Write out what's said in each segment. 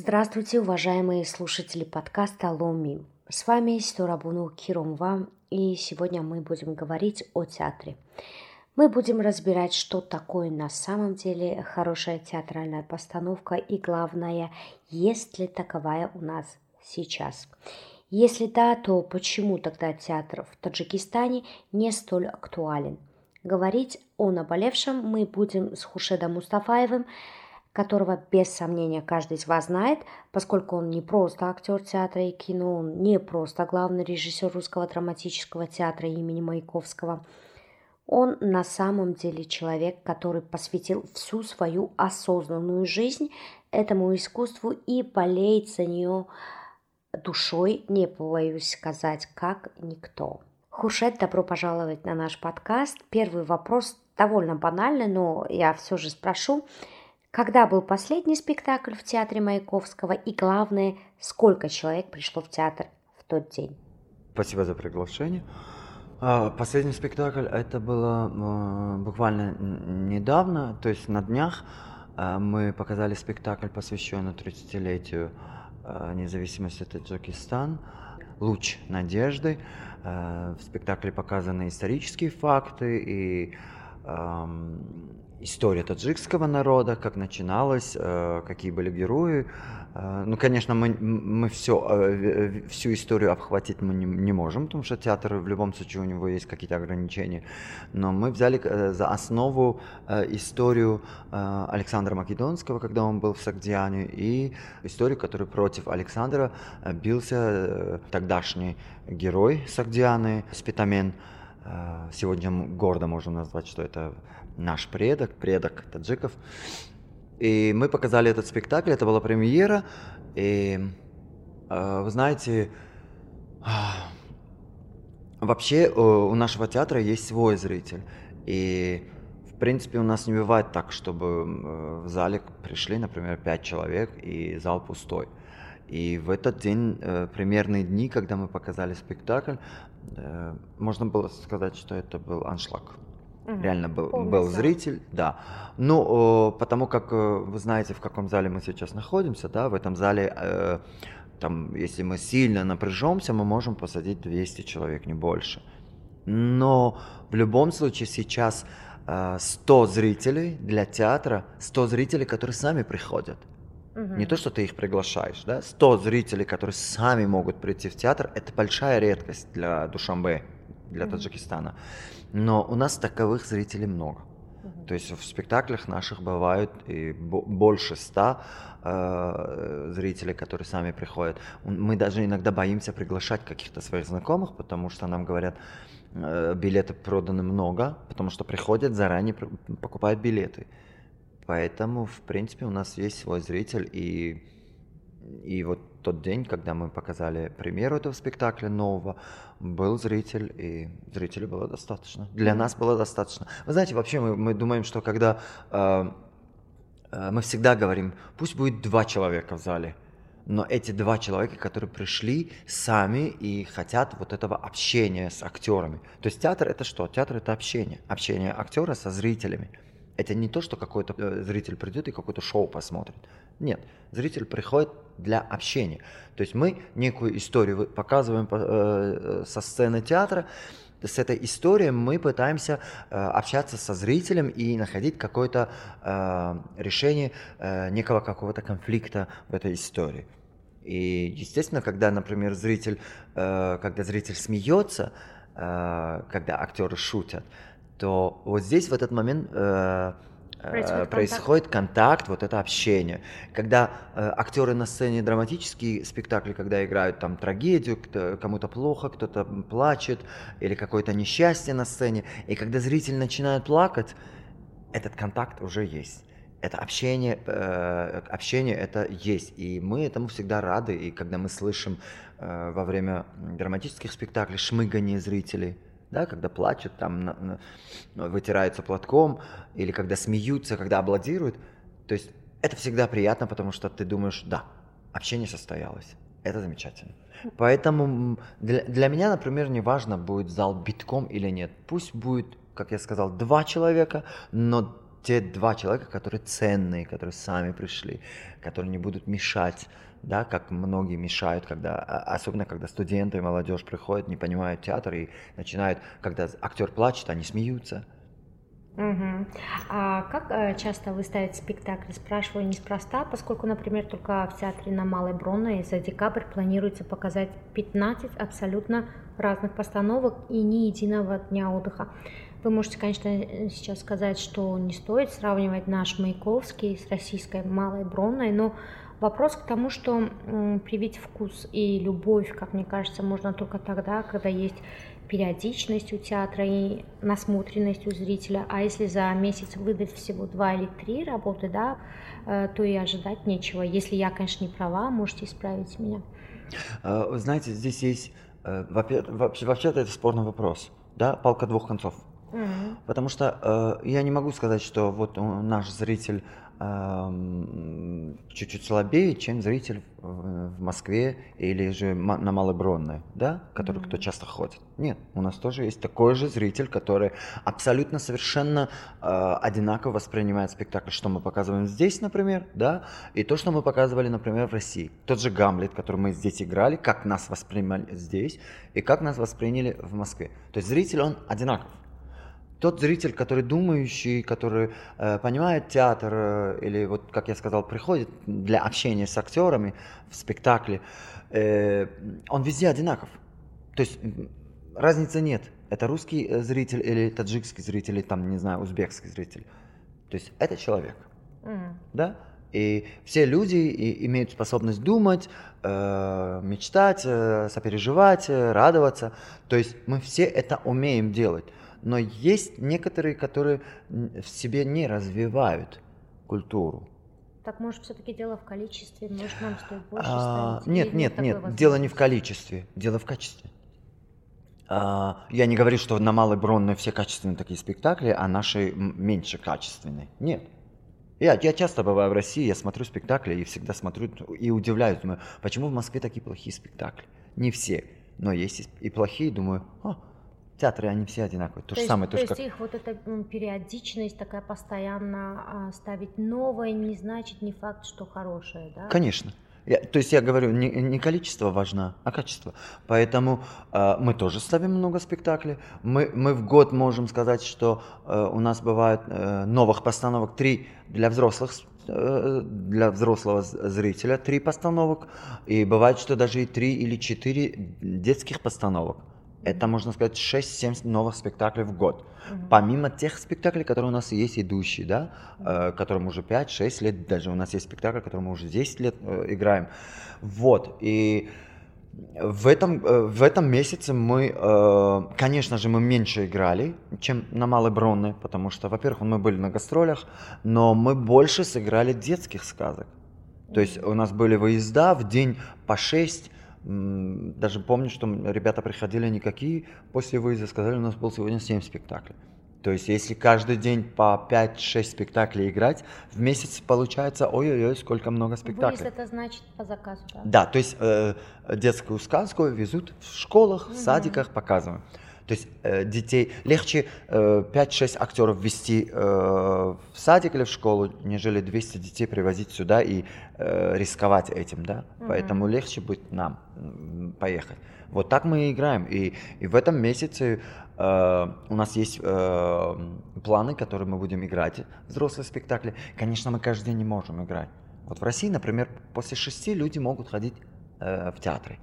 Здравствуйте, уважаемые слушатели подкаста Ломи. С вами Ситорабуну Киромва, и сегодня мы будем говорить о театре. Мы будем разбирать, что такое на самом деле хорошая театральная постановка и, главное, есть ли таковая у нас сейчас. Если да, то почему тогда театр в Таджикистане не столь актуален? Говорить о наболевшем мы будем с Хушедом Мустафаевым, которого без сомнения каждый из вас знает, поскольку он не просто актер театра и кино, он не просто главный режиссер русского драматического театра имени Маяковского. Он на самом деле человек, который посвятил всю свою осознанную жизнь этому искусству и болеет за нее душой, не побоюсь сказать, как никто. Хушет, добро пожаловать на наш подкаст. Первый вопрос довольно банальный, но я все же спрошу. Когда был последний спектакль в театре Маяковского и, главное, сколько человек пришло в театр в тот день? Спасибо за приглашение. А, последний спектакль это было а, буквально недавно, то есть на днях а, мы показали спектакль, посвященный 30-летию независимости Таджикистана «Луч надежды». В спектакле показаны исторические факты и история таджикского народа, как начиналось, э, какие были герои. Э, ну, конечно, мы, мы все, э, всю историю обхватить мы не, не можем, потому что театр в любом случае у него есть какие-то ограничения. Но мы взяли за основу историю Александра Македонского, когда он был в Сагдиане, и историю, которую против Александра бился тогдашний герой Сагдианы, Спитамен. Сегодня гордо можем назвать, что это наш предок, предок таджиков. И мы показали этот спектакль, это была премьера. И э, вы знаете, вообще у нашего театра есть свой зритель. И в принципе у нас не бывает так, чтобы э, в зале пришли, например, пять человек и зал пустой. И в этот день, э, примерные дни, когда мы показали спектакль, можно было сказать, что это был аншлаг. Угу. Реально был, был зритель, да. Ну, потому как э, вы знаете, в каком зале мы сейчас находимся, да, в этом зале, э, там, если мы сильно напряжемся, мы можем посадить 200 человек, не больше. Но в любом случае сейчас 100 э, зрителей для театра, 100 зрителей, которые сами приходят. Угу. Не то, что ты их приглашаешь, да, 100 зрителей, которые сами могут прийти в театр, это большая редкость для Душамбе, для угу. Таджикистана. Но у нас таковых зрителей много. То есть в спектаклях наших бывают и больше ста э, зрителей, которые сами приходят. Мы даже иногда боимся приглашать каких-то своих знакомых, потому что нам говорят, э, билеты проданы много, потому что приходят заранее, покупают билеты. Поэтому, в принципе, у нас есть свой зритель, и, и вот тот день, когда мы показали премьеру этого спектакля нового, был зритель, и зрителей было достаточно. Для нас было достаточно. Вы знаете, вообще мы, мы думаем, что когда э, э, мы всегда говорим, пусть будет два человека в зале, но эти два человека, которые пришли сами и хотят вот этого общения с актерами. То есть театр это что? Театр это общение. Общение актера со зрителями. Это не то, что какой-то э, зритель придет и какое-то шоу посмотрит. Нет, зритель приходит для общения. То есть мы некую историю показываем э, со сцены театра, с этой историей мы пытаемся э, общаться со зрителем и находить какое-то решение некого какого-то конфликта в этой истории. И, естественно, когда, например, зритель, когда зритель смеется, когда актеры шутят, то вот здесь в этот момент э, э происходит, происходит контакт. контакт, вот это общение. Когда э, актеры на сцене драматические спектакли, когда играют там трагедию, кому-то плохо, кто-то плачет, или какое-то несчастье на сцене, и когда зритель начинает плакать, этот контакт уже есть. Это общение, э, общение это есть, и мы этому всегда рады, и когда мы слышим э, во время драматических спектаклей шмыгание зрителей, да, когда плачут, там ну, вытираются платком, или когда смеются, когда аплодируют. То есть это всегда приятно, потому что ты думаешь, да, общение состоялось. Это замечательно. Поэтому для, для меня, например, не важно, будет зал битком или нет. Пусть будет, как я сказал, два человека, но те два человека, которые ценные, которые сами пришли, которые не будут мешать, да, как многие мешают, когда, а, особенно когда студенты и молодежь приходят, не понимают театр и начинают, когда актер плачет, они смеются. Угу. А как э, часто вы ставите спектакль? Спрашиваю неспроста, поскольку, например, только в театре на Малой Бронной за декабрь планируется показать 15 абсолютно разных постановок и ни единого дня отдыха. Вы можете, конечно, сейчас сказать, что не стоит сравнивать наш Маяковский с российской Малой Бронной, но Вопрос к тому, что привить вкус и любовь, как мне кажется, можно только тогда, когда есть периодичность у театра и насмотренность у зрителя. А если за месяц выдать всего два или три работы, да, э, то и ожидать нечего. Если я, конечно, не права, можете исправить меня. А, знаете, здесь есть... Э, вообще-то это спорный вопрос. Да, палка двух концов. Угу. Потому что э, я не могу сказать, что вот наш зритель чуть-чуть слабее, чем зритель в Москве или же на Малобронной, да, который mm-hmm. кто часто ходит. Нет, у нас тоже есть такой же зритель, который абсолютно совершенно э, одинаково воспринимает спектакль, что мы показываем здесь, например, да, и то, что мы показывали, например, в России. Тот же Гамлет, который мы здесь играли, как нас воспринимали здесь и как нас восприняли в Москве. То есть зритель, он одинаков тот зритель, который думающий, который э, понимает театр, э, или вот, как я сказал, приходит для общения с актерами в спектакле, э, он везде одинаков. То есть разницы нет. Это русский э, зритель или таджикский зритель, или там, не знаю, узбекский зритель. То есть это человек. Mm. Да? И все люди и, имеют способность думать, э, мечтать, э, сопереживать, э, радоваться. То есть мы все это умеем делать но есть некоторые, которые в себе не развивают культуру. Так может все-таки дело в количестве, может нам стоит больше а, Нет, нет, нет, дело не в количестве, дело в качестве. А, я не говорю, что на Малой Бронной все качественные такие спектакли, а наши меньше качественные. Нет. Я, я часто бываю в России, я смотрю спектакли и всегда смотрю и удивляюсь, думаю, почему в Москве такие плохие спектакли? Не все, но есть и плохие, думаю, а, театры, они все одинаковые. То, то же есть, самое. То, то есть как... их вот эта периодичность такая постоянно а, ставить новое не значит не факт, что хорошее, да? Конечно. Я, то есть я говорю, не, не количество важно, а качество. Поэтому э, мы тоже ставим много спектаклей. Мы, мы в год можем сказать, что э, у нас бывает э, новых постановок три для взрослых э, для взрослого зрителя три постановок, и бывает, что даже и три или четыре детских постановок. Это, можно сказать, 6-7 новых спектаклей в год. Угу. Помимо тех спектаклей, которые у нас есть идущие, да, э, которым уже 5-6 лет, даже у нас есть спектакль, который мы уже 10 лет э, играем. Вот, и в этом, э, в этом месяце мы, э, конечно же, мы меньше играли, чем на Малой Бронной, потому что, во-первых, мы были на гастролях, но мы больше сыграли детских сказок. То есть у нас были выезда в день по 6 даже помню, что ребята приходили никакие, после выезда сказали, у нас был сегодня 7 спектаклей. То есть, если каждый день по 5-6 спектаклей играть, в месяц получается, ой-ой-ой, сколько много спектаклей. Выезд это значит по заказу, да? Да, то есть э, детскую сказку везут в школах, в садиках, показывают. То есть э, детей легче э, 5-6 актеров вести э, в садик или в школу, нежели 200 детей привозить сюда и э, рисковать этим, да. Mm-hmm. Поэтому легче будет нам поехать. Вот так мы и играем. И, и в этом месяце э, у нас есть э, планы, которые мы будем играть, взрослые спектакли. Конечно, мы каждый день не можем играть. Вот в России, например, после шести люди могут ходить э, в театры.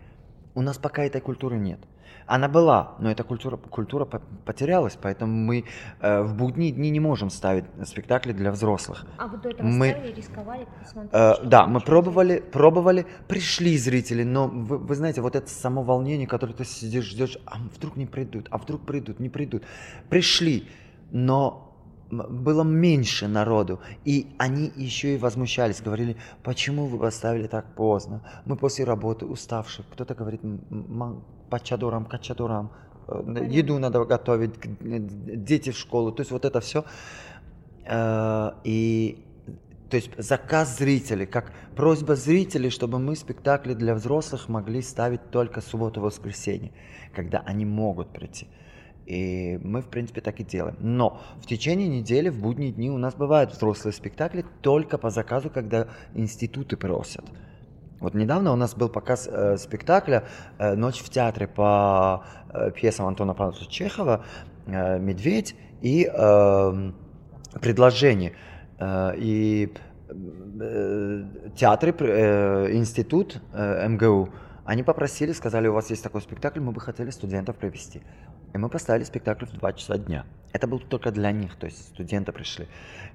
У нас пока этой культуры нет. Она была, но эта культура, культура потерялась, поэтому мы э, в будние дни не можем ставить спектакли для взрослых. А вы до этого мы, ставили, рисковали, э, Да, мы пробовали, пробовали, пришли зрители, но вы, вы знаете, вот это само волнение, которое ты сидишь, ждешь, а вдруг не придут, а вдруг придут, не придут. Пришли, но было меньше народу, и они еще и возмущались, говорили, почему вы поставили так поздно, мы после работы уставшие, кто-то говорит, по чадурам, качадурам, э, еду надо готовить, дети в школу, то есть вот это все, э, и то есть заказ зрителей, как просьба зрителей, чтобы мы спектакли для взрослых могли ставить только субботу-воскресенье, когда они могут прийти. И мы, в принципе, так и делаем. Но в течение недели, в будние дни у нас бывают взрослые спектакли только по заказу, когда институты просят. Вот недавно у нас был показ э, спектакля э, «Ночь в театре» по э, пьесам Антона Павловича Чехова э, «Медведь» и э, «Предложение». Э, и э, театры, э, институт э, МГУ, они попросили, сказали, у вас есть такой спектакль, мы бы хотели студентов провести. И мы поставили спектакль в 2 часа дня. Это было только для них, то есть студенты пришли.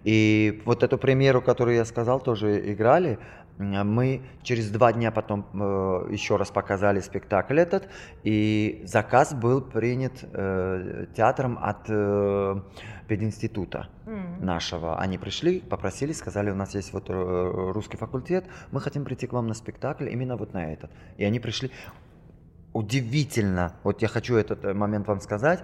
И вот эту премьеру, которую я сказал, тоже играли. Мы через два дня потом э, еще раз показали спектакль этот, и заказ был принят э, театром от э, пединститута mm. нашего. Они пришли, попросили, сказали, у нас есть вот э, русский факультет, мы хотим прийти к вам на спектакль именно вот на этот. И они пришли. Удивительно, вот я хочу этот э, момент вам сказать,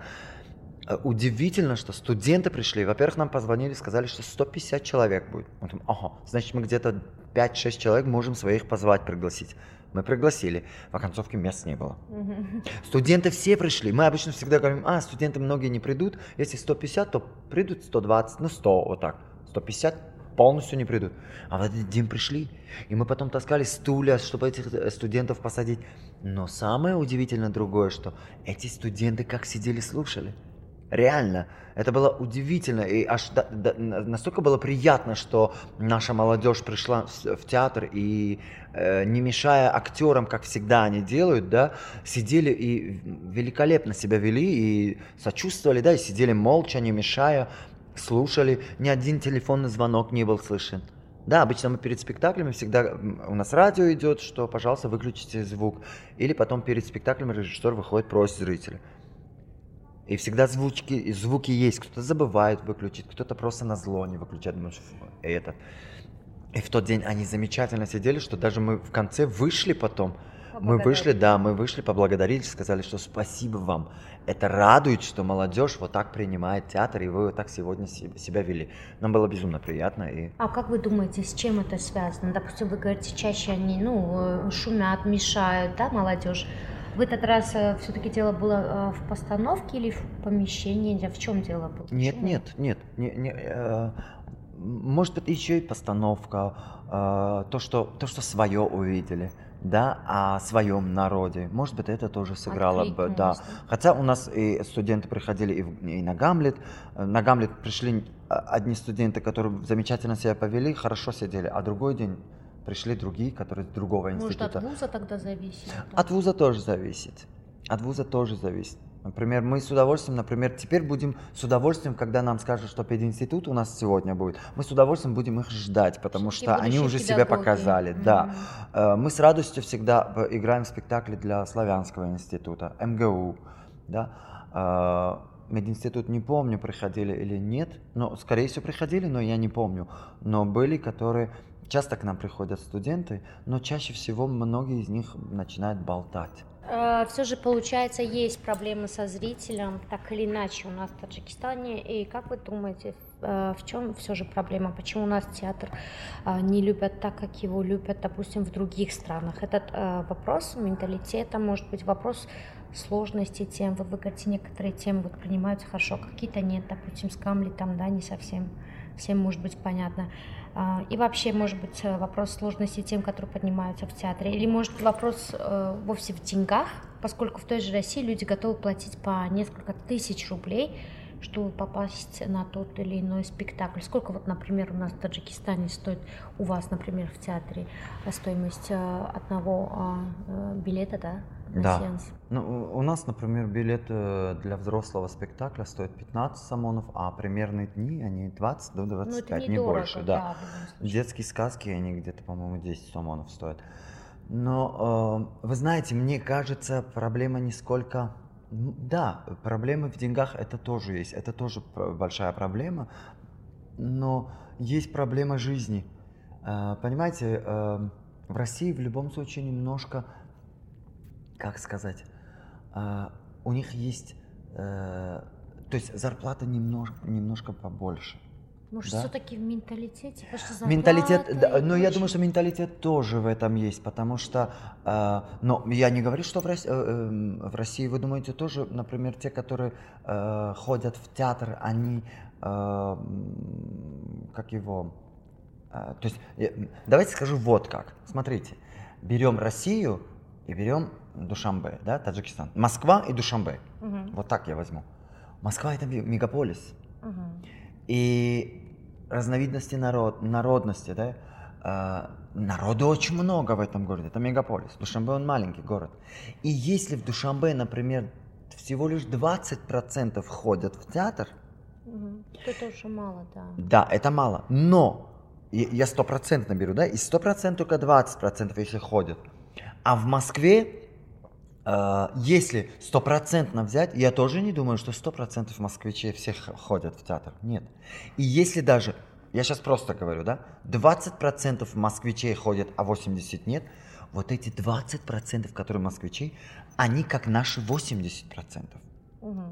удивительно, что студенты пришли. Во-первых, нам позвонили, сказали, что 150 человек будет. Мы думаем, ага, значит, мы где-то 5-6 человек можем своих позвать, пригласить. Мы пригласили, в оконцовке мест не было. Студенты все пришли. Мы обычно всегда говорим, а, студенты многие не придут. Если 150, то придут 120, ну 100, вот так. 150 полностью не придут. А в этот день пришли. И мы потом таскали стулья, чтобы этих э, студентов посадить. Но самое удивительное другое, что эти студенты как сидели, слушали. Реально, это было удивительно и аж до, до, настолько было приятно, что наша молодежь пришла в, в театр и э, не мешая актерам, как всегда они делают, да, сидели и великолепно себя вели и сочувствовали, да, и сидели молча, не мешая, слушали, ни один телефонный звонок не был слышен. Да, обычно мы перед спектаклями всегда у нас радио идет, что, пожалуйста, выключите звук. Или потом перед спектаклем режиссер выходит, просит зрителя. И всегда звучки, звуки есть. Кто-то забывает выключить, кто-то просто на зло не выключает. Думаешь, это. И в тот день они замечательно сидели, что даже мы в конце вышли потом. Мы вышли, да, мы вышли, поблагодарили, сказали, что спасибо вам. Это радует, что молодежь вот так принимает театр, и вы вот так сегодня себя вели. Нам было безумно приятно. И... А как вы думаете, с чем это связано? Допустим, вы говорите, чаще они ну, э, шумят, мешают, да, молодежь? В этот раз э, все-таки дело было э, в постановке или в помещении? В чем дело было? Нет, Почему? нет, нет. Не, не, э, может быть, еще и постановка, э, то, что, то, что свое увидели да, о своем народе. Может быть, это тоже сыграло бы, да. Хотя у нас и студенты приходили и, в, и на Гамлет. На Гамлет пришли а, одни студенты, которые замечательно себя повели, хорошо сидели, а другой день пришли другие, которые с другого института. Может, от вуза тогда зависит? От вуза тоже зависит. От вуза тоже зависит. Например, мы с удовольствием, например, теперь будем с удовольствием, когда нам скажут, что пединститут у нас сегодня будет, мы с удовольствием будем их ждать, потому что они уже себя показали. Mm-hmm. Да. Э, мы с радостью всегда играем в спектакли для Славянского института, МГУ. Да. Э, мединститут не помню, приходили или нет, но, скорее всего, приходили, но я не помню. Но были, которые Часто к нам приходят студенты, но чаще всего многие из них начинают болтать. Э, все же, получается, есть проблемы со зрителем, так или иначе, у нас в Таджикистане. И как вы думаете, э, в чем все же проблема? Почему у нас театр э, не любят так, как его любят, допустим, в других странах? Этот вопрос менталитета, может быть, вопрос сложности тем. Вы говорите, некоторые темы вот принимаются хорошо, какие-то нет, допустим, с Камли там, да, не совсем всем может быть понятно. А, и вообще, может быть, э, вопрос сложности тем, которые поднимаются в театре. Или, может, вопрос э, вовсе в деньгах, поскольку в той же России люди готовы платить по несколько тысяч рублей, чтобы попасть на тот или иной спектакль. Сколько вот, например, у нас в Таджикистане стоит у вас, например, в театре стоимость э, одного а, билета, да, да. сеанс? Ну, у нас, например, билет э, для взрослого спектакля стоит 15 самонов, а примерные дни они 20 до 25, ну, не, не дорого, больше. Да. да Детские сказки, они где-то, по-моему, 10 самонов стоят. Но, э, вы знаете, мне кажется, проблема не сколько... Да, проблемы в деньгах это тоже есть, это тоже большая проблема, но есть проблема жизни. Э, понимаете, э, в России в любом случае немножко как сказать, а, у них есть, э, то есть зарплата немножко, немножко побольше. Может, да? все-таки в менталитете? Менталитет, да, но я думаю, что менталитет тоже в этом есть, потому что, э, но я не говорю, что в России, э, э, в России, вы думаете, тоже, например, те, которые э, ходят в театр, они, э, как его, э, то есть, э, давайте скажу вот как, смотрите, берем Россию и берем Душамбе, да, Таджикистан, Москва и Душамбе, угу. вот так я возьму. Москва это мегаполис. Угу и разновидности народ, народности, да, э, народу очень много в этом городе, это мегаполис. Душанбе он маленький город. И если в Душанбе, например, всего лишь 20% ходят в театр, угу. это уже мало, да. Да, это мало. Но я стопроцентно беру, да, и сто процентов только 20% если ходят. А в Москве а, если стопроцентно взять, я тоже не думаю, что сто процентов москвичей всех ходят в театр. Нет. И если даже, я сейчас просто говорю, да, 20% москвичей ходят, а 80 нет, вот эти 20%, которые москвичей, они как наши 80%. Угу.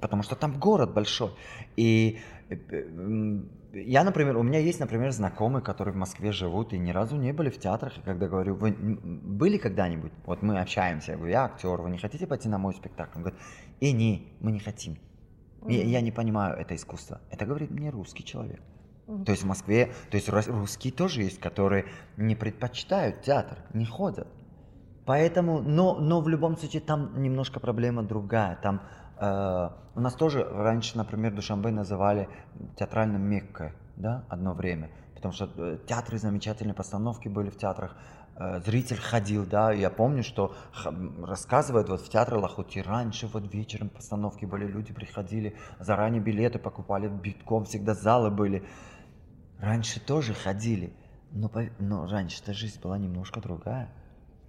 Потому что там город большой. И э, я, например, у меня есть, например, знакомые, которые в Москве живут и ни разу не были в театрах. И когда говорю, вы были когда-нибудь? Вот мы общаемся, я говорю, я актер, вы не хотите пойти на мой спектакль? Он говорит, и не, мы не хотим. Mm-hmm. Я, я не понимаю это искусство. Это говорит мне русский человек. Mm-hmm. То есть в Москве, то есть русские тоже есть, которые не предпочитают театр, не ходят. Поэтому, но, но в любом случае там немножко проблема другая. Там Э, у нас тоже раньше, например, Душанбе называли театральным Меккой, да, одно время. Потому что э, театры, замечательные постановки были в театрах, э, зритель ходил, да, я помню, что рассказывают, вот в театре Лахути раньше вот вечером постановки были, люди приходили, заранее билеты покупали, битком всегда залы были. Раньше тоже ходили, но, но раньше-то жизнь была немножко другая.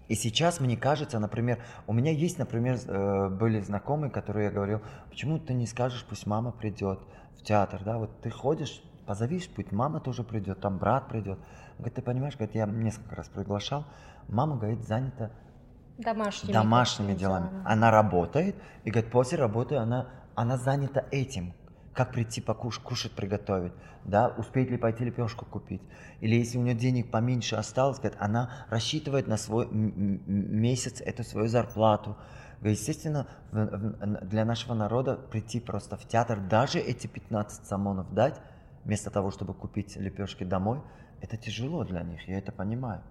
И сейчас мне кажется, например, у меня есть, например, э, были знакомые, которые я говорил, почему ты не скажешь, пусть мама придет в театр, да, вот ты ходишь, позовишь, пусть мама тоже придет, там брат придет. говорит, ты понимаешь, говорит, я несколько раз приглашал, мама, говорит, занята домашними, домашними делами. делами. Она работает, и говорит, после работы она, она занята этим, как прийти покушать, кушать приготовить, да, успеет ли пойти лепешку купить. Или если у нее денег поменьше осталось, говорит, она рассчитывает на свой месяц эту свою зарплату. Естественно, для нашего народа прийти просто в театр, даже эти 15 самонов дать, вместо того, чтобы купить лепешки домой, это тяжело для них, я это понимаю.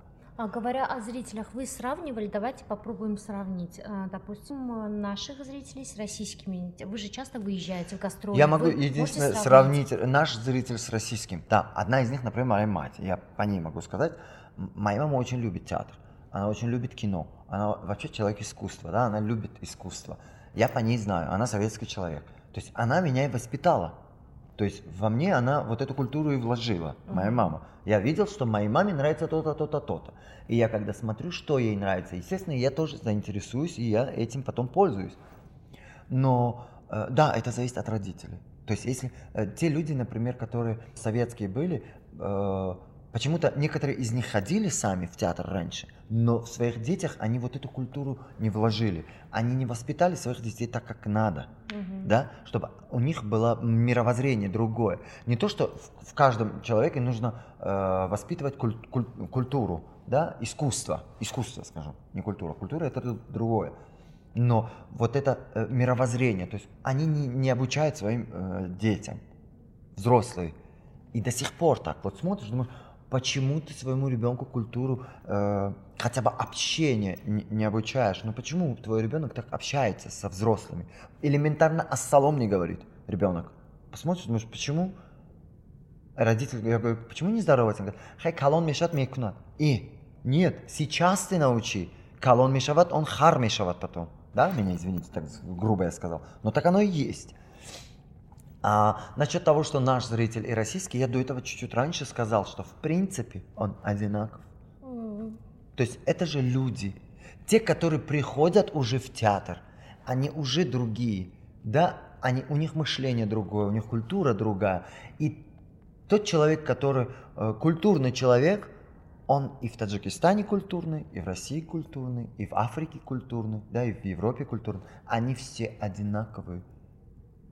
А говоря о зрителях, вы сравнивали, давайте попробуем сравнить, э, допустим, наших зрителей с российскими. Вы же часто выезжаете в гастроли. Я могу единственное сравнить? сравнить наш зритель с российским. Да, одна из них, например, моя мать. Я по ней могу сказать. Моя мама очень любит театр, она очень любит кино, она вообще человек искусства, да, она любит искусство. Я по ней знаю, она советский человек. То есть она меня и воспитала. То есть во мне она вот эту культуру и вложила, моя мама. Я видел, что моей маме нравится то-то, то-то, то-то. И я когда смотрю, что ей нравится, естественно, я тоже заинтересуюсь, и я этим потом пользуюсь. Но э, да, это зависит от родителей. То есть если э, те люди, например, которые советские были, э, Почему-то некоторые из них ходили сами в театр раньше, но в своих детях они вот эту культуру не вложили. Они не воспитали своих детей так, как надо, угу. да, чтобы у них было мировоззрение другое. Не то, что в, в каждом человеке нужно э, воспитывать куль, куль, культуру, да, искусство, искусство, скажем, не культура. Культура это другое. Но вот это э, мировоззрение, то есть они не, не обучают своим э, детям, взрослые. И до сих пор так. Вот смотришь, думаешь, почему ты своему ребенку культуру э, хотя бы общения не, не обучаешь? Ну почему твой ребенок так общается со взрослыми? Элементарно ассалом не говорит ребенок. Посмотришь, думаешь, почему? Родитель, я говорю, почему не здоровается? Он говорит, хай калон мешат мекунат. И, нет, сейчас ты научи. Калон мешават, он хар мешават потом. Да, меня извините, так грубо я сказал. Но так оно и есть. А насчет того, что наш зритель и российский, я до этого чуть-чуть раньше сказал, что в принципе он одинаков. Mm. То есть это же люди. Те, которые приходят уже в театр, они уже другие. Да, они, у них мышление другое, у них культура другая. И тот человек, который э, культурный человек, он и в Таджикистане культурный, и в России культурный, и в Африке культурный, да, и в Европе культурный. Они все одинаковые.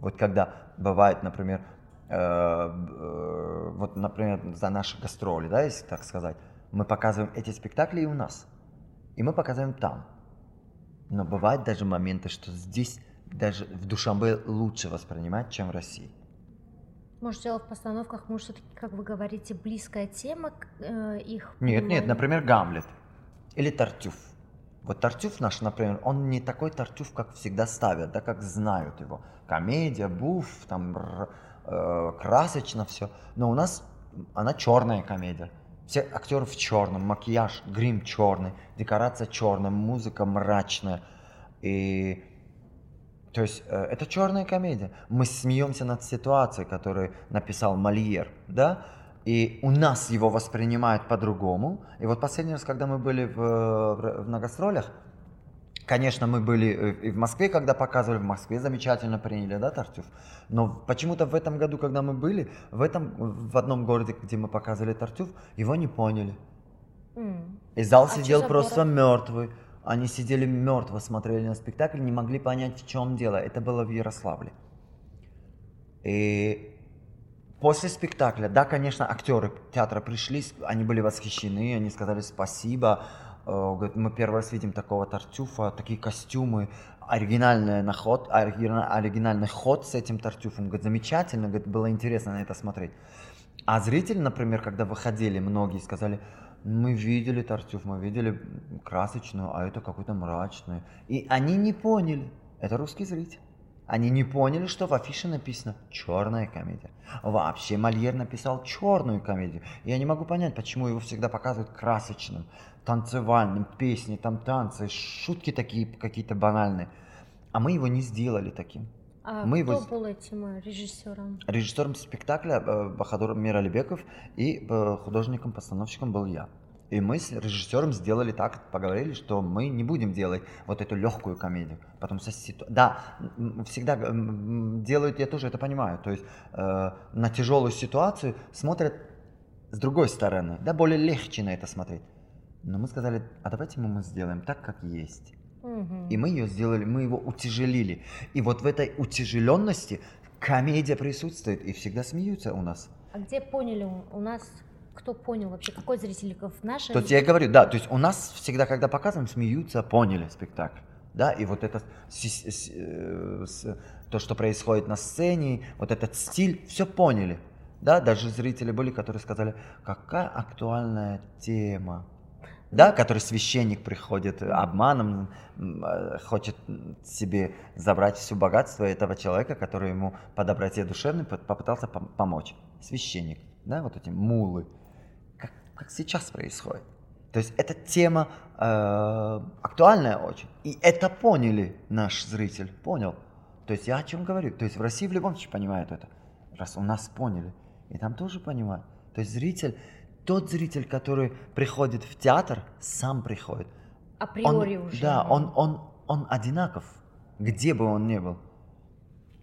Вот когда бывает, например, э, э, вот, например, за наши гастроли, да, если так сказать, мы показываем эти спектакли и у нас. И мы показываем там. Но бывают даже моменты, что здесь даже в Душанбе лучше воспринимать, чем в России. Может, дело в постановках, может, все-таки, как вы говорите, близкая тема э, их Нет, нет, например, Гамлет или Тартюф. Вот Тартюф наш, например, он не такой Тартюф, как всегда ставят, да, как знают его. Комедия, буф, там э, красочно все. Но у нас она черная комедия. Все актеры в черном, макияж, грим черный, декорация черная, музыка мрачная. И то есть э, это черная комедия. Мы смеемся над ситуацией, которую написал Мольер, да? И у нас его воспринимают по-другому. И вот последний раз, когда мы были в, в, на гастролях, конечно, мы были э, и в Москве, когда показывали, в Москве замечательно приняли, да, Тартюф? Но почему-то в этом году, когда мы были, в, этом, в одном городе, где мы показывали Тартюф, его не поняли. Mm. И зал а сидел просто город? мертвый. Они сидели мертво, смотрели на спектакль, не могли понять, в чем дело. Это было в Ярославле. И после спектакля, да, конечно, актеры театра пришли, они были восхищены, они сказали спасибо. Э, говорят, мы первый раз видим такого Тартюфа, такие костюмы, оригинальный наход, оригинальный ход с этим Тартюфом. Говорит, замечательно, говорит, было интересно на это смотреть. А зрители, например, когда выходили, многие сказали, мы видели Тартюф, мы видели красочную, а это какой-то мрачный. И они не поняли. Это русский зритель. Они не поняли, что в афише написано черная комедия. Вообще Мольер написал черную комедию. Я не могу понять, почему его всегда показывают красочным, танцевальным, песни, там танцы, шутки такие какие-то банальные. А мы его не сделали таким. А мы кто его... был этим э, режиссером? Режиссером спектакля э, Бахадур Миралибеков и э, художником-постановщиком был я. И мы с режиссером сделали так, поговорили, что мы не будем делать вот эту легкую комедию. Потому что, ситу... да, всегда делают, я тоже это понимаю, то есть э, на тяжелую ситуацию смотрят с другой стороны, да, более легче на это смотреть. Но мы сказали, а давайте мы, мы сделаем так, как есть. И мы ее сделали, мы его утяжелили. И вот в этой утяжеленности комедия присутствует, и всегда смеются у нас. А где поняли у нас, кто понял вообще, какой зритель в нашем? То есть я говорю, да, то есть у нас всегда, когда показываем, смеются, поняли спектакль. Да, и вот это э, то, что происходит на сцене, вот этот стиль, все поняли. Да, даже зрители были, которые сказали, какая актуальная тема да, который священник приходит обманом, э, хочет себе забрать все богатство этого человека, который ему по доброте душевной попытался помочь. Священник, да, вот эти мулы, как, сейчас происходит. То есть эта тема э, актуальная очень. И это поняли наш зритель, понял. То есть я о чем говорю. То есть в России в любом случае понимают это. Раз у нас поняли. И там тоже понимают. То есть зритель тот зритель, который приходит в театр, сам приходит. Априори он, уже. Да, он, он, он одинаков, где бы он ни был.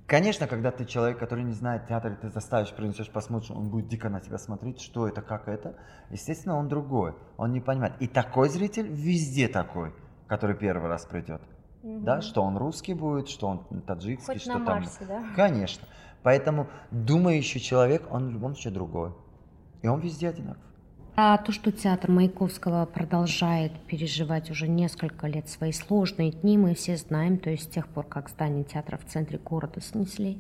Конечно, когда ты человек, который не знает театр, ты заставишь, принесешь, посмотришь, он будет дико на тебя смотреть, что это, как это. Естественно, он другой, он не понимает. И такой зритель везде такой, который первый раз придет. Угу. Да, что он русский будет, что он таджикский, Хоть что на там. Марсе, да? Конечно. Поэтому думающий человек, он в любом случае другой. И он везде одинаков. А то, что театр Маяковского продолжает переживать уже несколько лет свои сложные дни, мы все знаем, то есть с тех пор, как здание театра в центре города снесли,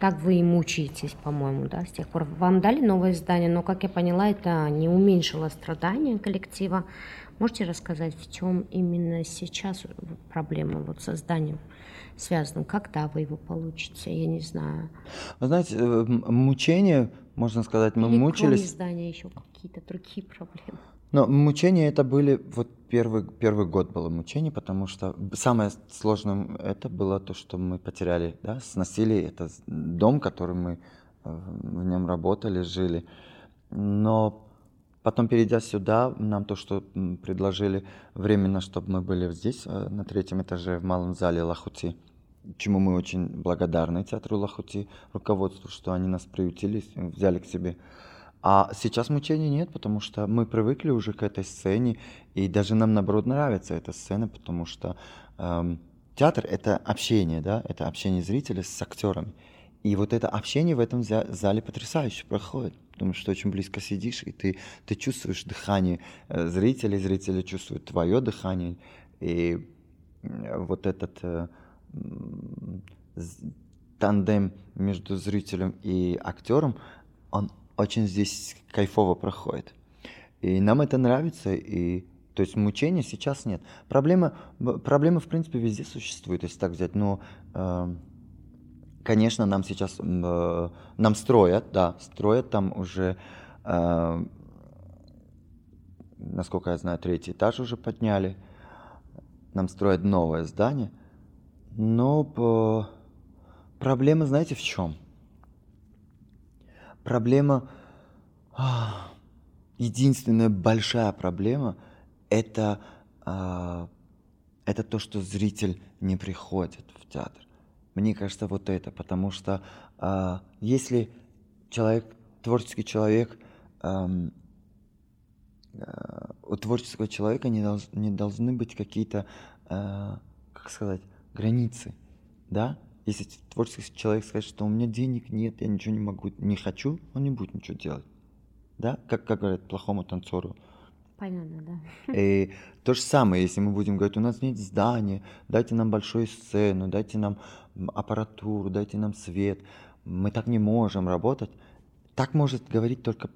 так вы и мучаетесь, по-моему, да, с тех пор. Вам дали новое здание, но, как я поняла, это не уменьшило страдания коллектива. Можете рассказать, в чем именно сейчас проблема вот со зданием связана? Когда вы его получите? Я не знаю. Вы знаете, э, мучение, можно сказать, мы Или мучились. Кроме здания еще какие-то другие проблемы? Но мучения это были, вот первый, первый год было мучений, потому что самое сложное это было то, что мы потеряли, да, сносили это дом, который мы э, в нем работали, жили. Но потом, перейдя сюда, нам то, что предложили временно, чтобы мы были здесь, э, на третьем этаже, в малом зале Лахути, чему мы очень благодарны театру Лахути, руководству, что они нас приютили, взяли к себе. А сейчас мучений нет, потому что мы привыкли уже к этой сцене, и даже нам, наоборот, нравится эта сцена, потому что эм, театр — это общение, да, это общение зрителя с актерами. И вот это общение в этом зале потрясающе проходит, потому что очень близко сидишь, и ты, ты чувствуешь дыхание э, зрителей, зрители чувствуют твое дыхание, и вот этот э, тандем между зрителем и актером, он очень здесь кайфово проходит. И нам это нравится, и то есть мучения сейчас нет. Проблема, проблема в принципе везде существует, если так взять, но э, конечно, нам сейчас, э, нам строят, да, строят там уже, э, насколько я знаю, третий этаж уже подняли, нам строят новое здание, но по... проблема, знаете, в чем? Проблема, единственная большая проблема, это, э, это то, что зритель не приходит в театр. Мне кажется, вот это, потому что э, если человек, творческий человек, э, у творческого человека не, долж, не должны быть какие-то, э, как сказать, границы, да? Если творческий человек скажет, что у меня денег нет, я ничего не могу, не хочу, он не будет ничего делать, да? Как, как говорят плохому танцору, Понятно, да. И то же самое, если мы будем говорить, у нас нет здания, дайте нам большую сцену, дайте нам аппаратуру, дайте нам свет. Мы так не можем работать. Так может говорить только,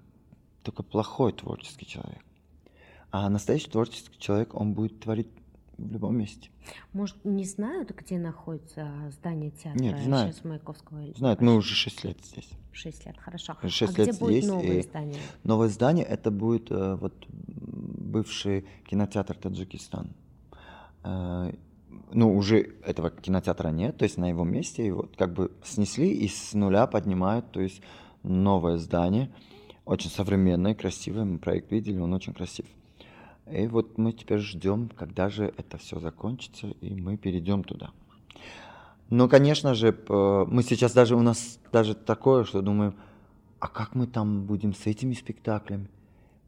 только плохой творческий человек. А настоящий творческий человек, он будет творить в любом месте. Может, не знают, где находится здание театра Нет, знают. сейчас Маяковского? Знают, мы уже 6 лет здесь. 6 лет, хорошо. 6 а лет где будет есть, новое и здание? Новое здание, это будет э, вот бывший кинотеатр Таджикистан. Ну, уже этого кинотеатра нет, то есть на его месте его как бы снесли и с нуля поднимают, то есть новое здание, очень современное, красивое, мы проект видели, он очень красив. И вот мы теперь ждем, когда же это все закончится, и мы перейдем туда. Но, конечно же, мы сейчас даже, у нас даже такое, что думаем, а как мы там будем с этими спектаклями?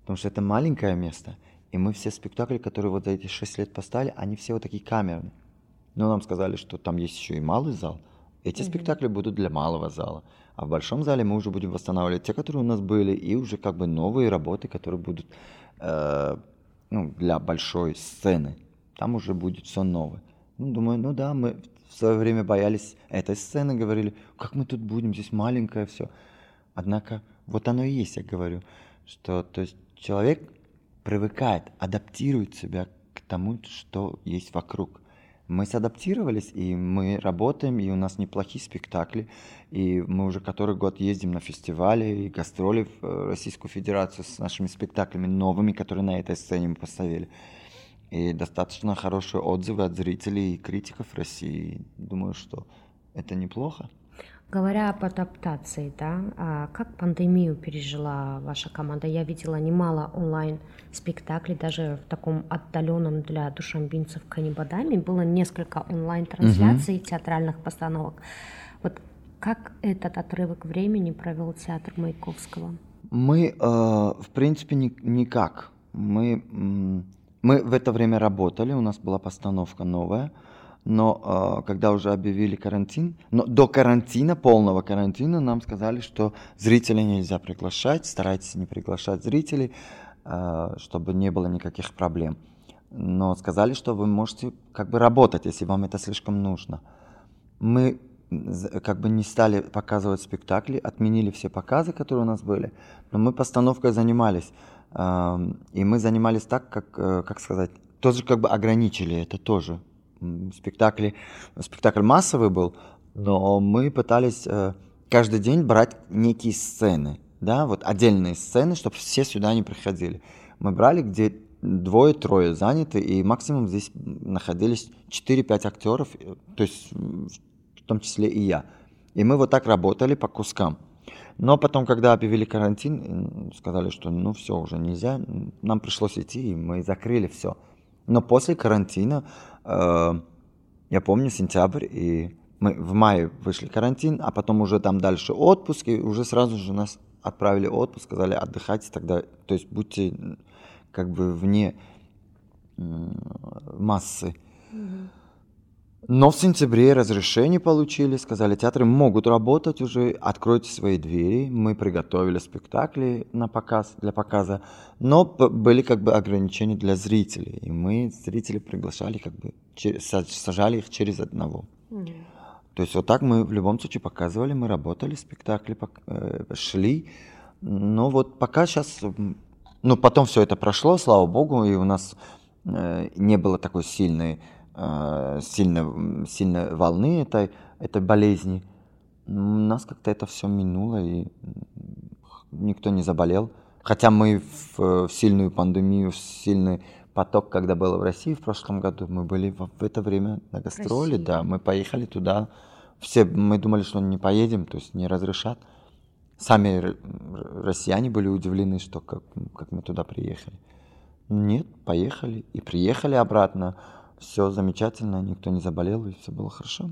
Потому что это маленькое место, и мы все спектакли, которые вот за эти шесть лет поставили, они все вот такие камерные. Но нам сказали, что там есть еще и малый зал. Эти mm-hmm. спектакли будут для малого зала. А в большом зале мы уже будем восстанавливать те, которые у нас были, и уже как бы новые работы, которые будут э, ну, для большой сцены. Там уже будет все новое. Ну, думаю, ну да, мы в свое время боялись этой сцены, говорили, как мы тут будем, здесь маленькое все. Однако вот оно и есть, я говорю, что то есть человек привыкает, адаптирует себя к тому, что есть вокруг мы садаптировались, и мы работаем, и у нас неплохие спектакли, и мы уже который год ездим на фестивали и гастроли в э, Российскую Федерацию с нашими спектаклями новыми, которые на этой сцене мы поставили. И достаточно хорошие отзывы от зрителей и критиков России. Думаю, что это неплохо. Говоря об адаптации, да, а как пандемию пережила ваша команда? Я видела немало онлайн-спектаклей, даже в таком отдаленном для душамбинцев Канибадами. Было несколько онлайн-трансляций угу. театральных постановок. Вот как этот отрывок времени провел театр Маяковского? Мы, э, в принципе, ни, никак. Мы, мы в это время работали, у нас была постановка новая – но э, когда уже объявили карантин, но до карантина, полного карантина, нам сказали, что зрителей нельзя приглашать, старайтесь не приглашать зрителей, э, чтобы не было никаких проблем. Но сказали, что вы можете как бы работать, если вам это слишком нужно. Мы как бы не стали показывать спектакли, отменили все показы, которые у нас были, но мы постановкой занимались. И мы занимались так, как, э, как сказать, тоже как бы ограничили это тоже спектакли, спектакль массовый был, но мы пытались э, каждый день брать некие сцены, да, вот отдельные сцены, чтобы все сюда не приходили. Мы брали, где двое-трое заняты, и максимум здесь находились 4-5 актеров, э, то есть в том числе и я. И мы вот так работали по кускам. Но потом, когда объявили карантин, сказали, что ну все, уже нельзя, нам пришлось идти, и мы закрыли все. Но после карантина Э, я помню сентябрь, и мы в мае вышли карантин, а потом уже там дальше отпуск, и уже сразу же нас отправили отпуск, сказали отдыхайте тогда, то есть будьте как бы вне массы. Но в сентябре разрешение получили, сказали, театры могут работать уже, откройте свои двери. Мы приготовили спектакли на показ, для показа, но были как бы ограничения для зрителей. И мы зрителей приглашали, как бы сажали их через одного. Mm. То есть вот так мы в любом случае показывали, мы работали, спектакли э, шли. Но вот пока сейчас, ну потом все это прошло, слава богу, и у нас э, не было такой сильной сильно, сильно волны этой, этой болезни. У нас как-то это все минуло, и никто не заболел. Хотя мы в, в сильную пандемию, в сильный поток, когда было в России в прошлом году, мы были в, в это время на гастроли, Россия. да, мы поехали туда. Все, мы думали, что не поедем, то есть не разрешат. Сами россияне были удивлены, что как, как мы туда приехали. Нет, поехали и приехали обратно все замечательно, никто не заболел, и все было хорошо.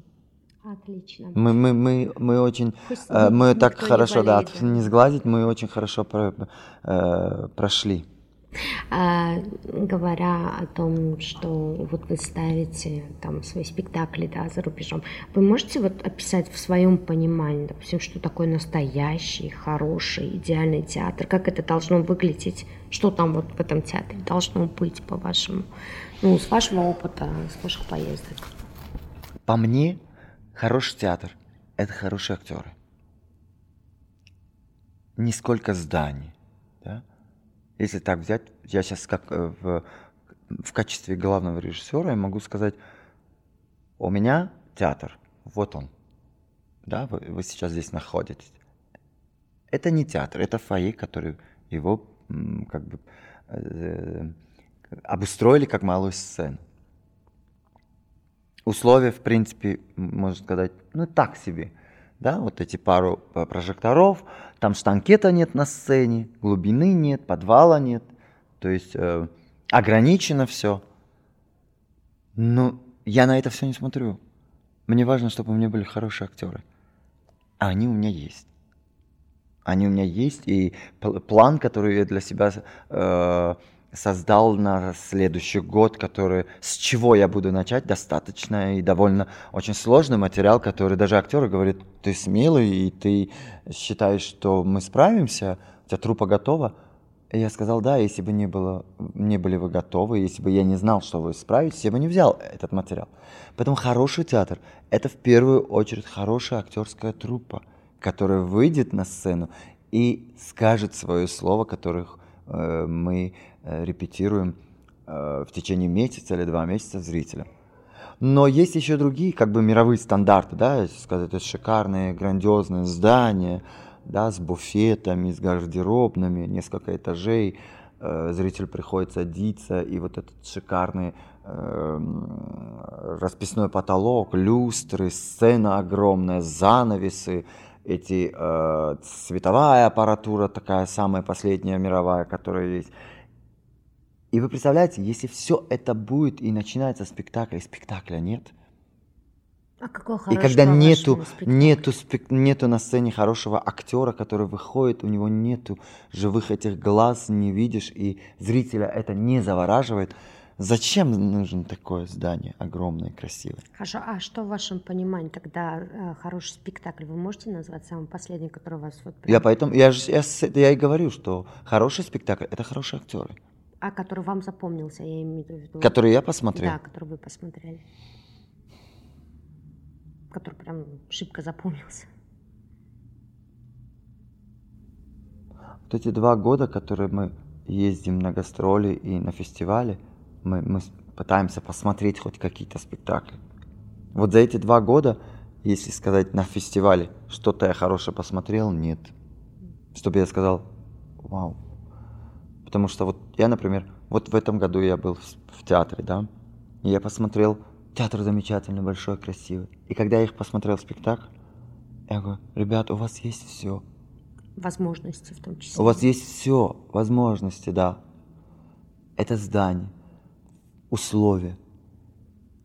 Отлично. Мы, мы, мы, мы очень, э, мы так хорошо, болеет, да, не сглазить, мы очень хорошо про, э, прошли. А, говоря о том, что вот вы ставите там свои спектакли да, за рубежом, вы можете вот описать в своем понимании, допустим, что такое настоящий, хороший, идеальный театр, как это должно выглядеть, что там вот в этом театре должно быть, по-вашему, ну, с вашего опыта, с ваших поездок? По мне, хороший театр – это хорошие актеры. Не сколько зданий, да? Если так взять, я сейчас как э, в, в качестве главного режиссера я могу сказать, у меня театр, вот он, да, вы, вы сейчас здесь находитесь. Это не театр, это фойе, который его как бы э, обустроили как малую сцену. Условия, в принципе, можно сказать, ну так себе. Да, вот эти пару э, прожекторов, там штанкета нет на сцене, глубины нет, подвала нет. То есть э, ограничено все. Но я на это все не смотрю. Мне важно, чтобы у меня были хорошие актеры. А они у меня есть. Они у меня есть, и план, который я для себя э, создал на следующий год, который, с чего я буду начать, достаточно и довольно очень сложный материал, который даже актеры говорят, ты смелый, и ты считаешь, что мы справимся, у тебя трупа готова. И я сказал, да, если бы не, было, не были вы готовы, если бы я не знал, что вы справитесь, я бы не взял этот материал. Поэтому хороший театр – это в первую очередь хорошая актерская труппа, которая выйдет на сцену и скажет свое слово, которых мы Э, репетируем э, в течение месяца или два месяца зрителям. Но есть еще другие, как бы мировые стандарты, да, сказать, это шикарные, грандиозные здания, да, с буфетами, с гардеробными, несколько этажей, э, зритель приходит садиться, и вот этот шикарный э, расписной потолок, люстры, сцена огромная, занавесы, эти э, световая аппаратура такая самая последняя мировая, которая есть, и вы представляете, если все это будет и начинается спектакль, и спектакля нет. А какой и когда нету, нету, спек, нету на сцене хорошего актера, который выходит, у него нету живых этих глаз, не видишь, и зрителя это не завораживает, зачем нужно такое здание огромное, красивое? Хорошо, а что в вашем понимании тогда э, хороший спектакль? Вы можете назвать самый последний, который у вас вот... Прям... Я поэтому, я, я, я и говорю, что хороший спектакль – это хорошие актеры. А который вам запомнился, я имею в виду. Который я посмотрел? Да, который вы посмотрели. Который прям шибко запомнился. Вот эти два года, которые мы ездим на гастроли и на фестивали, мы, мы пытаемся посмотреть хоть какие-то спектакли. Вот за эти два года, если сказать на фестивале, что-то я хорошее посмотрел, нет. Чтобы я сказал, вау, Потому что вот я, например, вот в этом году я был в, в театре, да, и я посмотрел, театр замечательный, большой, красивый. И когда я их посмотрел спектакль, я говорю, ребят, у вас есть все. Возможности в том числе. У вас есть все, возможности, да. Это здание, условия.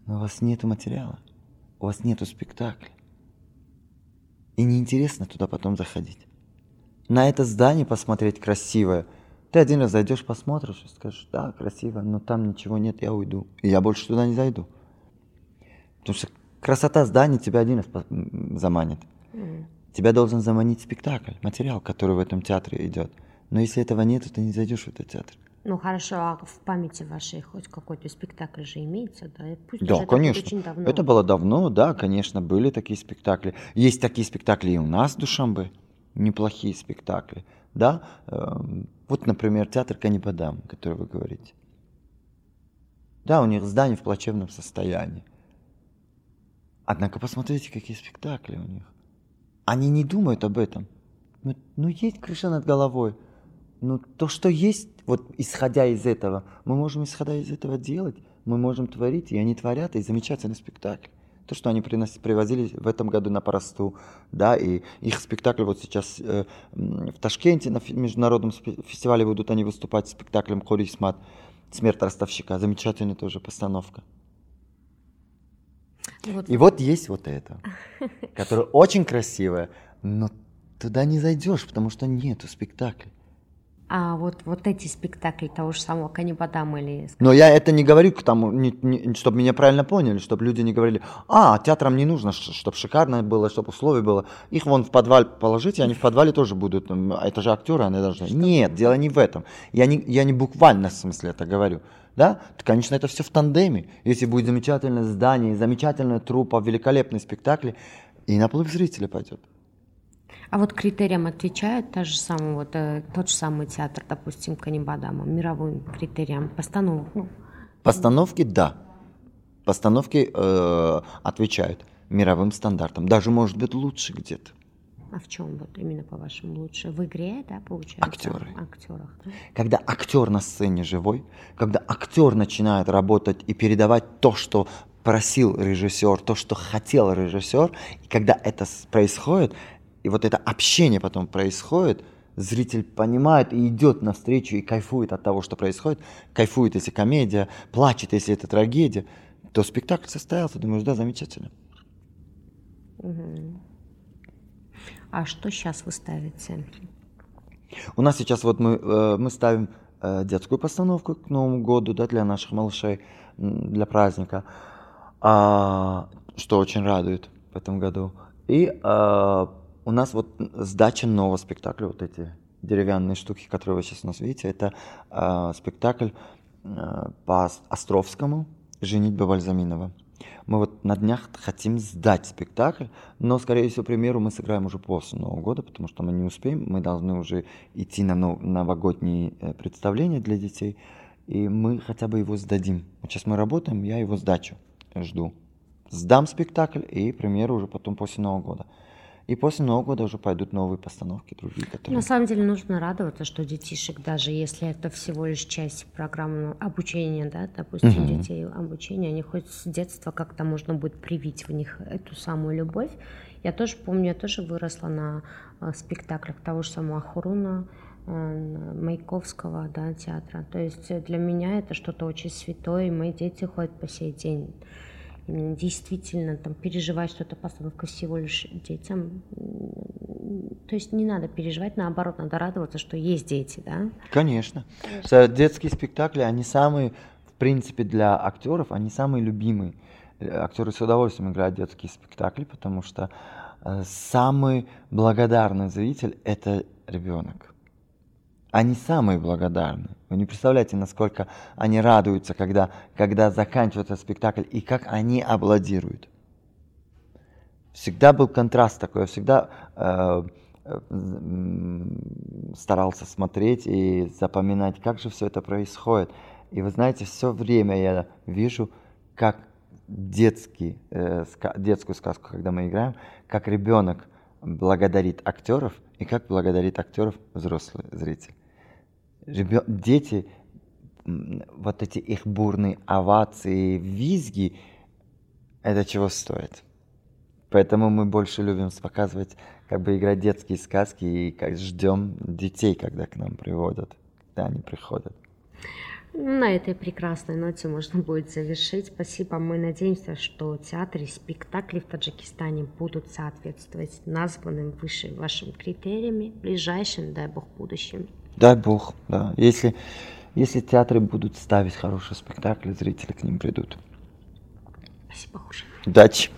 Но у вас нет материала, у вас нету спектакля. И неинтересно туда потом заходить. На это здание посмотреть красивое – ты один раз зайдешь, посмотришь и скажешь, да, красиво, но там ничего нет, я уйду. И я больше туда не зайду. Потому что красота здания тебя один раз заманит. Mm. Тебя должен заманить спектакль, материал, который в этом театре идет. Но если этого нет, то ты не зайдешь в этот театр. Ну хорошо, а в памяти вашей хоть какой-то спектакль же имеется, да? Пусть да, конечно. Это, очень давно. это было давно, да, конечно, были такие спектакли. Есть такие спектакли и у нас в Душамбе, неплохие спектакли, да. Эм, вот, например, театр Канипадам, который вы говорите. Да, у них здание в плачевном состоянии. Однако посмотрите, какие спектакли у них. Они не думают об этом. Ну, ну есть крыша над головой. Ну, то, что есть, вот исходя из этого, мы можем исходя из этого делать, мы можем творить, и они творят, и замечательный спектакль. То, что они приносили, привозили в этом году на Просту, да, и их спектакль вот сейчас э, в Ташкенте на международном фестивале будут они выступать с спектаклем Корисмат «Смерть ростовщика». Замечательная тоже постановка. Вот. И вот есть вот это, которое очень красивое, но туда не зайдешь, потому что нету спектакля. А вот, вот эти спектакли того же самого Канибадама или... Но я это не говорю к тому, не, не, чтобы меня правильно поняли, чтобы люди не говорили, а, театрам не нужно, чтобы шикарно было, чтобы условия было. Их вон в подвал положите, они в подвале тоже будут, это же актеры, они должны... Что? Нет, дело не в этом. Я не, я не буквально в смысле это говорю. Да? Конечно, это все в тандеме. Если будет замечательное здание, замечательная трупа, великолепный спектакль, и наплыв зрителя пойдет. А вот критериям отвечает та же самая, вот, э, тот же самый театр, допустим, Канибадама, мировым критериям постановок? Ну. Постановки, да. Постановки э, отвечают мировым стандартам. Даже, может быть, лучше где-то. А в чем вот именно по-вашему лучше? В игре, да, получается? Актеры. Актерах. Да? Когда актер на сцене живой, когда актер начинает работать и передавать то, что просил режиссер, то, что хотел режиссер, и когда это происходит, и вот это общение потом происходит, зритель понимает и идет навстречу и кайфует от того, что происходит, кайфует, если комедия, плачет, если это трагедия, то спектакль состоялся, думаешь, да, замечательно. А что сейчас вы ставите? У нас сейчас вот мы, э, мы ставим э, детскую постановку к Новому году, да, для наших малышей, для праздника, а, что очень радует в этом году. И а, у нас вот сдача нового спектакля, вот эти деревянные штуки, которые вы сейчас у нас видите, это э, спектакль э, по Островскому «Женитьба Бальзаминова». Мы вот на днях хотим сдать спектакль, но, скорее всего, примеру мы сыграем уже после Нового года, потому что мы не успеем, мы должны уже идти на новогодние э, представления для детей, и мы хотя бы его сдадим. Сейчас мы работаем, я его сдачу жду. Сдам спектакль и премьеру уже потом после Нового года. И после Нового года уже пойдут новые постановки, другие, которые... На самом деле нужно радоваться, что детишек, даже если это всего лишь часть программы обучения, да, допустим, угу. детей обучения, они хоть с детства как-то можно будет привить в них эту самую любовь. Я тоже помню, я тоже выросла на э, спектаклях того же самого Ахуруна, э, Маяковского, да, театра. То есть для меня это что-то очень святое, и мои дети ходят по сей день действительно там переживать, что это постановка всего лишь детям. То есть не надо переживать, наоборот, надо радоваться, что есть дети, да? Конечно. Конечно. Детские спектакли, они самые, в принципе, для актеров, они самые любимые. Актеры с удовольствием играют детские спектакли, потому что э, самый благодарный зритель – это ребенок они самые благодарны. Вы не представляете, насколько они радуются, когда, когда заканчивается спектакль, и как они аплодируют. Всегда был контраст такой, я всегда э, э, старался смотреть и запоминать, как же все это происходит. И вы знаете, все время я вижу, как детский, э, ска, детскую сказку, когда мы играем, как ребенок благодарит актеров и как благодарит актеров взрослый зритель. Дети, вот эти их бурные овации, визги, это чего стоит. Поэтому мы больше любим показывать, как бы играть детские сказки и как ждем детей, когда к нам приводят, когда они приходят. На этой прекрасной ноте можно будет завершить. Спасибо. Мы надеемся, что театры спектакли в Таджикистане будут соответствовать названным выше вашим критериями в ближайшем, дай бог, будущем. Дай бог, да. Если, если театры будут ставить хорошие спектакли, зрители к ним придут. Спасибо, Хуже. Удачи!